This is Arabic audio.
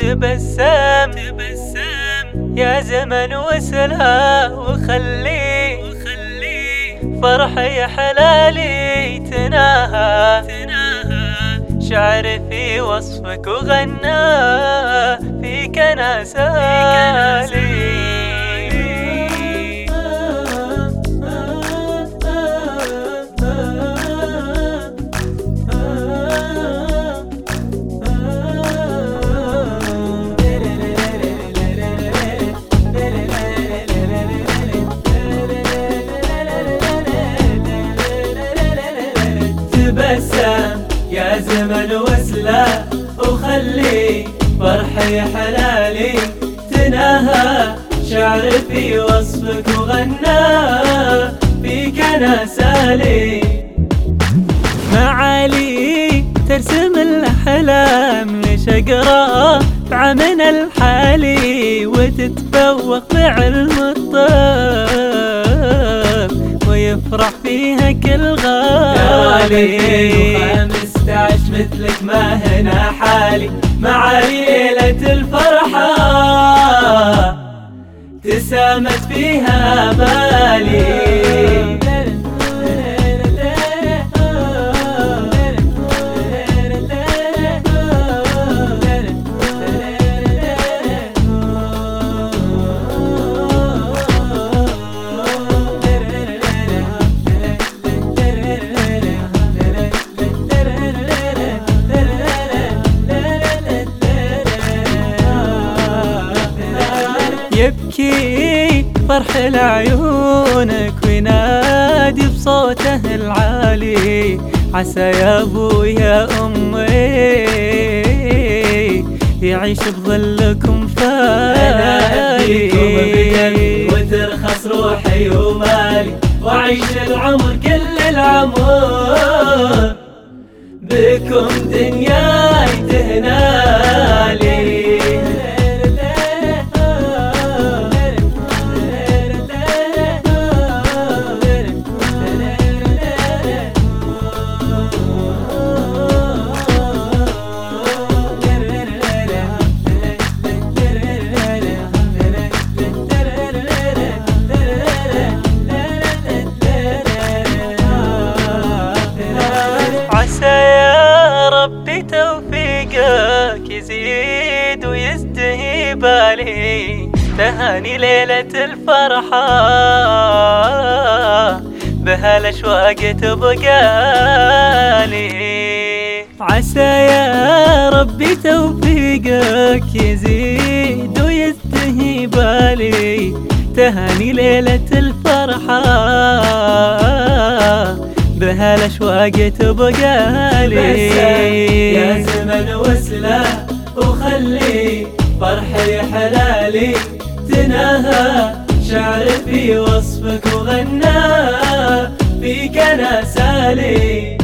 تبسم تبسم يا زمن وسلا وخلي وخلي فرحي حلالي تناهى تناهى. شعر في وصفك وغنى فيك أنا يا زمن وسلا وخلي فرحي حلالي. تناهى شعر في وصفك وغنى فيك أنا سالي. معالي ترسم الاحلام ليش اقرا بعمنا الحالي وتتفوق بعلم الطب ويفرح فيها كل غالي. عشر مثلك ما هنا حالي مع ليلة الفرحة. تسامت فيها بالي. يبكي فرح لعيونك وينادي بصوته العالي. عسى يا أبويا أمي يعيش بظلكم فالي وترخص روحي ومالي وأعيش العمر كل العمر. بكم دنياي تهنالي يزيد ويزدهي بالي تهاني ليلة الفرحة. بهالأشواق تبقالي عسى يا ربي توفيقك يزيد ويزدهي بالي تهاني ليلة الفرحة. بهالاشواق تبقى لي يا زمن وسلا وخلي فرحي حلالي. تناهى شعر في وصفك وغنى فيك أنا سالي.